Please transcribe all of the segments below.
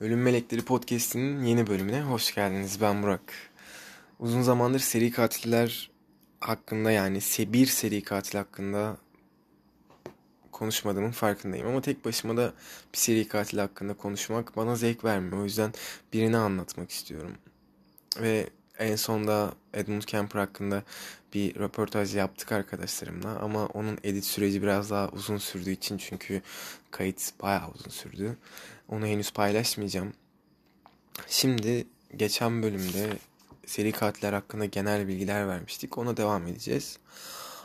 Ölüm Melekleri Podcast'inin yeni bölümüne hoş geldiniz. Ben Burak. Uzun zamandır seri katiller hakkında yani bir seri katil hakkında konuşmadığımın farkındayım. Ama tek başıma da bir seri katil hakkında konuşmak bana zevk vermiyor. O yüzden birini anlatmak istiyorum. Ve en sonda Edmund Kemper hakkında bir röportaj yaptık arkadaşlarımla ama onun edit süreci biraz daha uzun sürdüğü için çünkü kayıt bayağı uzun sürdü. Onu henüz paylaşmayacağım. Şimdi geçen bölümde seri katiller hakkında genel bilgiler vermiştik. Ona devam edeceğiz.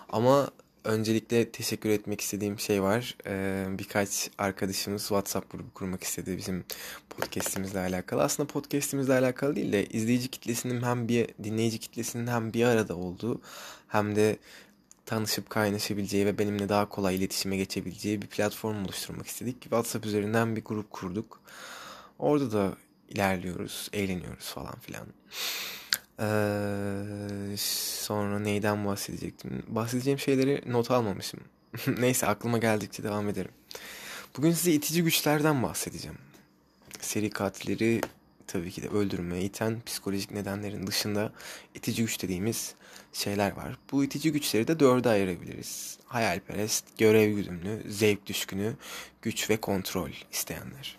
Ama öncelikle teşekkür etmek istediğim şey var. Ee, birkaç arkadaşımız WhatsApp grubu kurmak istedi bizim podcast'imizle alakalı. Aslında podcast'imizle alakalı değil de izleyici kitlesinin hem bir dinleyici kitlesinin hem bir arada olduğu hem de tanışıp kaynaşabileceği ve benimle daha kolay iletişime geçebileceği bir platform oluşturmak istedik. WhatsApp üzerinden bir grup kurduk. Orada da ilerliyoruz, eğleniyoruz falan filan. Ee, sonra neyden bahsedecektim? Bahsedeceğim şeyleri not almamışım. Neyse aklıma geldikçe devam ederim. Bugün size itici güçlerden bahsedeceğim. Seri katilleri tabii ki de öldürmeye iten psikolojik nedenlerin dışında itici güç dediğimiz şeyler var. Bu itici güçleri de dörde ayırabiliriz. Hayalperest, görev güdümlü, zevk düşkünü, güç ve kontrol isteyenler.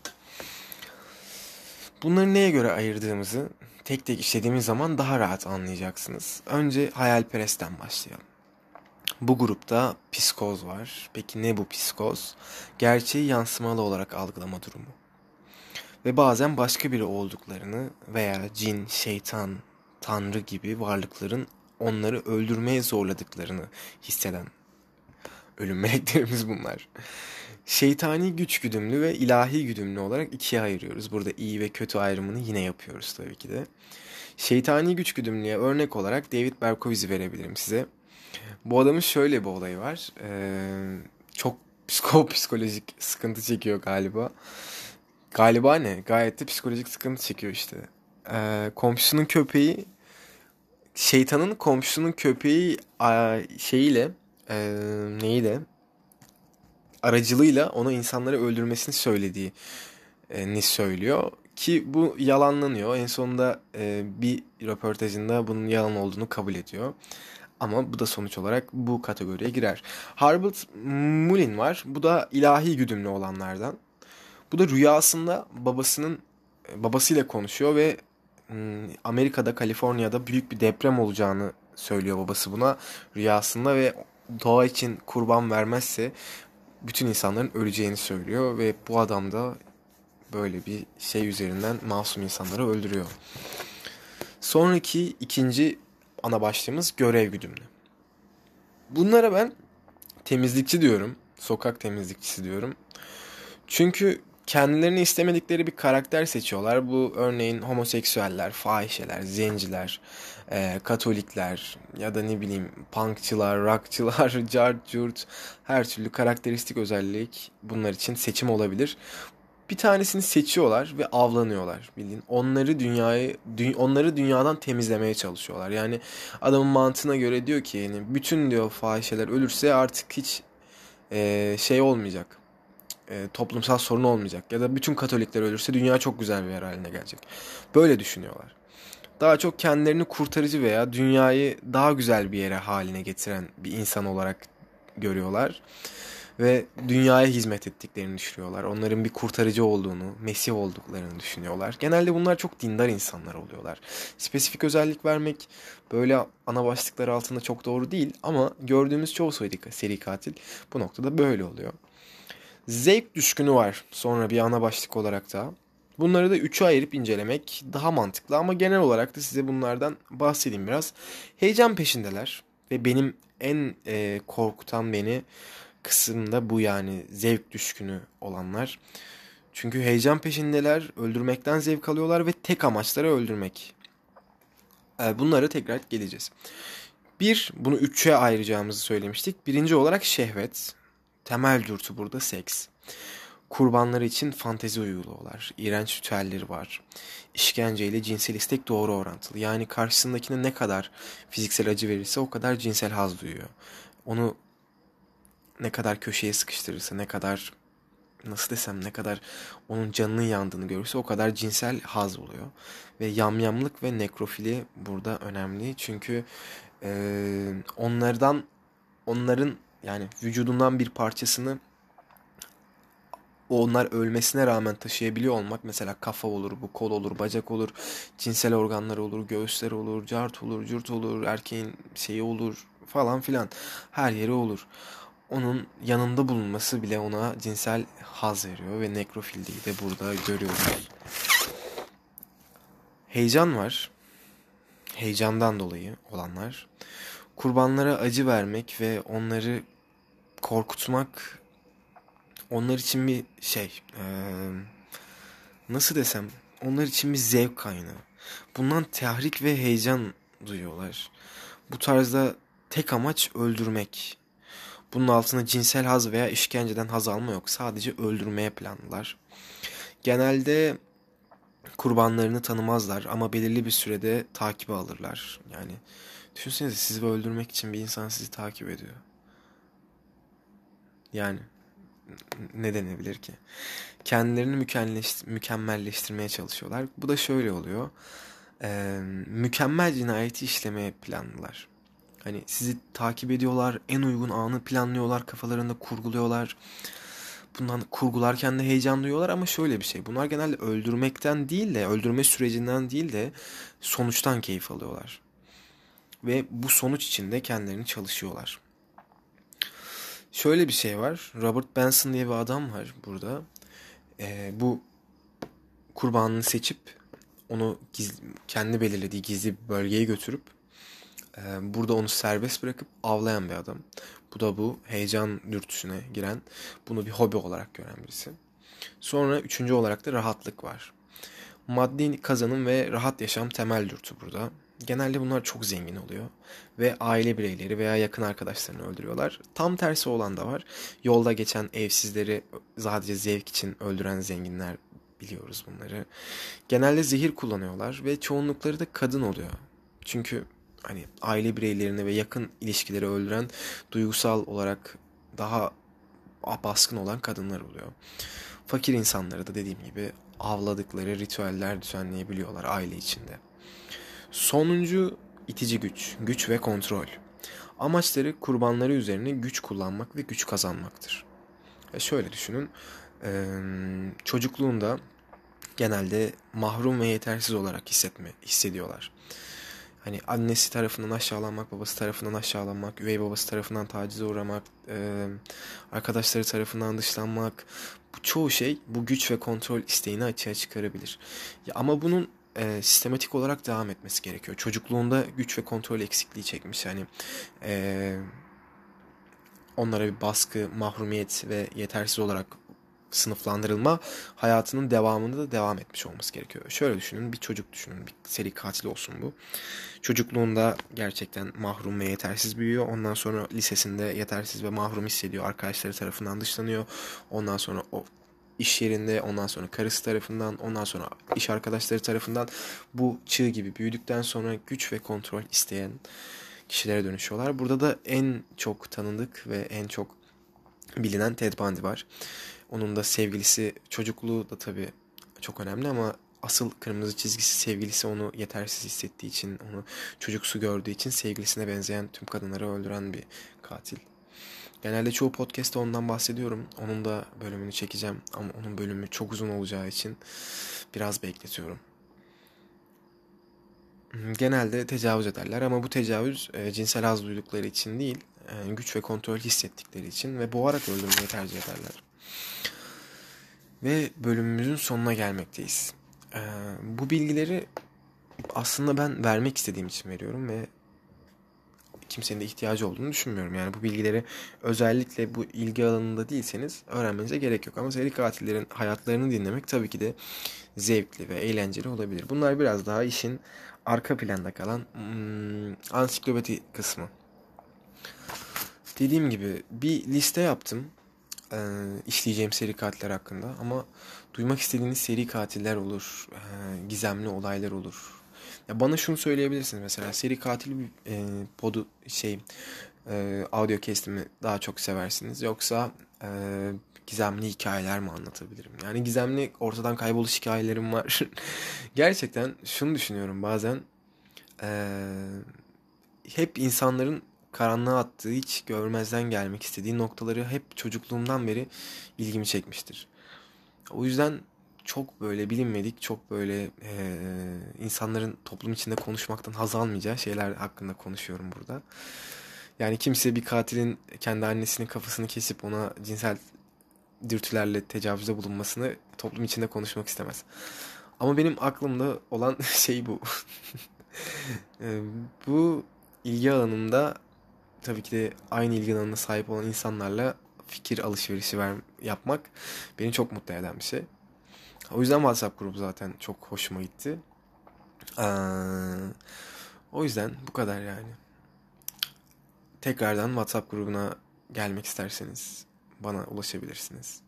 Bunları neye göre ayırdığımızı tek tek işlediğimiz zaman daha rahat anlayacaksınız. Önce hayalperestten başlayalım. Bu grupta psikoz var. Peki ne bu psikoz? Gerçeği yansımalı olarak algılama durumu. Ve bazen başka biri olduklarını veya cin, şeytan, tanrı gibi varlıkların onları öldürmeye zorladıklarını hisseden ölüm meleklerimiz bunlar. Şeytani güç güdümlü ve ilahi güdümlü olarak ikiye ayırıyoruz. Burada iyi ve kötü ayrımını yine yapıyoruz tabii ki de. Şeytani güç güdümlüye örnek olarak David Berkowitz'i verebilirim size. Bu adamın şöyle bir olayı var. Ee, çok psiko psikolojik sıkıntı çekiyor galiba. Galiba ne? Gayet de psikolojik sıkıntı çekiyor işte. Ee, komşusunun köpeği şeytanın komşusunun köpeği şeyiyle e, neyi aracılığıyla onu insanları öldürmesini söylediği ni söylüyor ki bu yalanlanıyor. En sonunda e, bir röportajında bunun yalan olduğunu kabul ediyor. Ama bu da sonuç olarak bu kategoriye girer. Harbert Mullin var. Bu da ilahi güdümlü olanlardan. Bu da rüyasında babasının babasıyla konuşuyor ve Hmm, Amerika'da, Kaliforniya'da büyük bir deprem olacağını söylüyor babası buna rüyasında ve doğa için kurban vermezse bütün insanların öleceğini söylüyor ve bu adam da böyle bir şey üzerinden masum insanları öldürüyor. Sonraki ikinci ana başlığımız görev güdümlü. Bunlara ben temizlikçi diyorum. Sokak temizlikçisi diyorum. Çünkü kendilerini istemedikleri bir karakter seçiyorlar. Bu örneğin homoseksüeller, fahişeler, zenciler, e, katolikler ya da ne bileyim punkçılar, rockçılar, cart curt her türlü karakteristik özellik bunlar için seçim olabilir. Bir tanesini seçiyorlar ve avlanıyorlar bildiğin. Onları dünyayı dü onları dünyadan temizlemeye çalışıyorlar. Yani adamın mantığına göre diyor ki yani bütün diyor fahişeler ölürse artık hiç e, şey olmayacak e, toplumsal sorun olmayacak. Ya da bütün Katolikler ölürse dünya çok güzel bir yer haline gelecek. Böyle düşünüyorlar. Daha çok kendilerini kurtarıcı veya dünyayı daha güzel bir yere haline getiren bir insan olarak görüyorlar. Ve dünyaya hizmet ettiklerini düşünüyorlar. Onların bir kurtarıcı olduğunu, Mesih olduklarını düşünüyorlar. Genelde bunlar çok dindar insanlar oluyorlar. Spesifik özellik vermek böyle ana başlıklar altında çok doğru değil ama gördüğümüz çoğu seri katil bu noktada böyle oluyor. Zevk düşkünü var sonra bir ana başlık olarak da. Bunları da üçe ayırıp incelemek daha mantıklı ama genel olarak da size bunlardan bahsedeyim biraz. Heyecan peşindeler ve benim en e, korkutan beni kısımda bu yani zevk düşkünü olanlar. Çünkü heyecan peşindeler, öldürmekten zevk alıyorlar ve tek amaçları öldürmek. E, bunlara tekrar geleceğiz. Bir, bunu üçe ayıracağımızı söylemiştik. Birinci olarak şehvet. Temel dürtü burada seks. Kurbanları için fantezi uyguluyorlar. İğrenç ritüelleri var. İşkence ile cinsel istek doğru orantılı. Yani karşısındakine ne kadar fiziksel acı verirse o kadar cinsel haz duyuyor. Onu ne kadar köşeye sıkıştırırsa, ne kadar nasıl desem ne kadar onun canının yandığını görürse o kadar cinsel haz oluyor. Ve yamyamlık ve nekrofili burada önemli. Çünkü e, onlardan onların yani vücudundan bir parçasını onlar ölmesine rağmen taşıyabiliyor olmak mesela kafa olur, bu kol olur, bacak olur, cinsel organlar olur, göğüsler olur, cart olur, cürt olur, erkeğin şeyi olur falan filan her yeri olur. Onun yanında bulunması bile ona cinsel haz veriyor ve nekrofilliği de burada görüyoruz. Heyecan var. Heyecandan dolayı olanlar. Kurbanlara acı vermek ve onları korkutmak onlar için bir şey ee, nasıl desem onlar için bir zevk kaynağı. Bundan tahrik ve heyecan duyuyorlar. Bu tarzda tek amaç öldürmek. Bunun altında cinsel haz veya işkenceden haz alma yok. Sadece öldürmeye planlılar. Genelde kurbanlarını tanımazlar ama belirli bir sürede takibe alırlar. Yani düşünsenize sizi öldürmek için bir insan sizi takip ediyor. Yani ne denebilir ki? Kendilerini mükemmelleştirmeye çalışıyorlar. Bu da şöyle oluyor. Ee, mükemmel cinayeti işlemeye planlılar. Hani sizi takip ediyorlar, en uygun anı planlıyorlar, kafalarında kurguluyorlar. Bundan kurgularken de heyecan duyuyorlar ama şöyle bir şey. Bunlar genelde öldürmekten değil de, öldürme sürecinden değil de sonuçtan keyif alıyorlar. Ve bu sonuç içinde kendilerini çalışıyorlar. Şöyle bir şey var. Robert Benson diye bir adam var burada. Ee, bu kurbanını seçip onu giz, kendi belirlediği gizli bir bölgeye götürüp e, burada onu serbest bırakıp avlayan bir adam. Bu da bu heyecan dürtüsüne giren, bunu bir hobi olarak gören birisi. Sonra üçüncü olarak da rahatlık var. Maddi kazanım ve rahat yaşam temel dürtü burada. Genelde bunlar çok zengin oluyor ve aile bireyleri veya yakın arkadaşlarını öldürüyorlar. Tam tersi olan da var. Yolda geçen evsizleri sadece zevk için öldüren zenginler biliyoruz bunları. Genelde zehir kullanıyorlar ve çoğunlukları da kadın oluyor. Çünkü hani aile bireylerini ve yakın ilişkileri öldüren duygusal olarak daha baskın olan kadınlar oluyor. Fakir insanları da dediğim gibi avladıkları ritüeller düzenleyebiliyorlar aile içinde. Sonuncu itici güç, güç ve kontrol. Amaçları kurbanları üzerine güç kullanmak ve güç kazanmaktır. E şöyle düşünün, çocukluğunda genelde mahrum ve yetersiz olarak hissetme hissediyorlar. Hani annesi tarafından aşağılanmak, babası tarafından aşağılanmak, üvey babası tarafından tacize uğramak, arkadaşları tarafından dışlanmak. Bu çoğu şey bu güç ve kontrol isteğini açığa çıkarabilir. Ya ama bunun e, sistematik olarak devam etmesi gerekiyor. Çocukluğunda güç ve kontrol eksikliği çekmiş. Yani e, onlara bir baskı, mahrumiyet ve yetersiz olarak sınıflandırılma hayatının devamında da devam etmiş olması gerekiyor. Şöyle düşünün bir çocuk düşünün bir seri katil olsun bu. Çocukluğunda gerçekten mahrum ve yetersiz büyüyor. Ondan sonra lisesinde yetersiz ve mahrum hissediyor. Arkadaşları tarafından dışlanıyor. Ondan sonra o iş yerinde ondan sonra karısı tarafından ondan sonra iş arkadaşları tarafından bu çığ gibi büyüdükten sonra güç ve kontrol isteyen kişilere dönüşüyorlar. Burada da en çok tanındık ve en çok bilinen Ted Bundy var. Onun da sevgilisi çocukluğu da tabii çok önemli ama asıl kırmızı çizgisi sevgilisi onu yetersiz hissettiği için, onu çocuksu gördüğü için sevgilisine benzeyen tüm kadınları öldüren bir katil. Genelde çoğu podcast'te ondan bahsediyorum. Onun da bölümünü çekeceğim ama onun bölümü çok uzun olacağı için biraz bekletiyorum. Genelde tecavüz ederler ama bu tecavüz e, cinsel haz duydukları için değil, e, güç ve kontrol hissettikleri için ve boğarak öldürmeyi tercih ederler. Ve bölümümüzün sonuna gelmekteyiz. E, bu bilgileri aslında ben vermek istediğim için veriyorum ve kimsenin de ihtiyacı olduğunu düşünmüyorum. Yani bu bilgileri özellikle bu ilgi alanında değilseniz öğrenmenize gerek yok. Ama seri katillerin hayatlarını dinlemek tabii ki de zevkli ve eğlenceli olabilir. Bunlar biraz daha işin arka planda kalan hmm, ansiklopedi kısmı. Dediğim gibi bir liste yaptım e, işleyeceğim seri katiller hakkında ama duymak istediğiniz seri katiller olur, e, gizemli olaylar olur, ya bana şunu söyleyebilirsiniz mesela seri katil e, podu şey e, audio kestimi daha çok seversiniz yoksa e, gizemli hikayeler mi anlatabilirim? Yani gizemli ortadan kayboluş hikayelerim var. Gerçekten şunu düşünüyorum bazen. E, hep insanların karanlığa attığı, hiç görmezden gelmek istediği noktaları hep çocukluğumdan beri ilgimi çekmiştir. O yüzden çok böyle bilinmedik, çok böyle e, insanların toplum içinde konuşmaktan haz almayacağı şeyler hakkında konuşuyorum burada. Yani kimse bir katilin kendi annesinin kafasını kesip ona cinsel dürtülerle tecavüzde bulunmasını toplum içinde konuşmak istemez. Ama benim aklımda olan şey bu. bu ilgi alanımda tabii ki de aynı ilgi alanına sahip olan insanlarla fikir alışverişi ver, yapmak beni çok mutlu eden bir şey. O yüzden WhatsApp grubu zaten çok hoşuma gitti. Ee, o yüzden bu kadar yani. Tekrardan WhatsApp grubuna gelmek isterseniz bana ulaşabilirsiniz.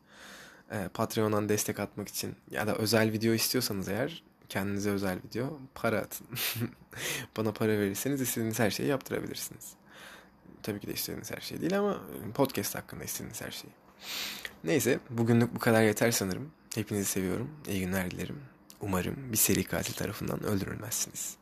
Ee, Patreon'dan destek atmak için ya da özel video istiyorsanız eğer kendinize özel video para atın. bana para verirseniz istediğiniz her şeyi yaptırabilirsiniz. Tabii ki de istediğiniz her şey değil ama podcast hakkında istediğiniz her şeyi. Neyse bugünlük bu kadar yeter sanırım. Hepinizi seviyorum. İyi günler dilerim. Umarım bir seri katil tarafından öldürülmezsiniz.